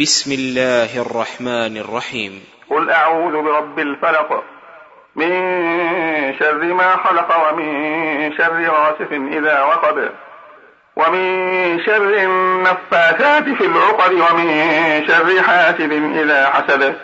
بسم الله الرحمن الرحيم. قل أعوذ برب الفلق. من شر ما خلق ومن شر غاسف إذا وقب. ومن شر النفاثات في العقد ومن شر حاسد إذا حسد.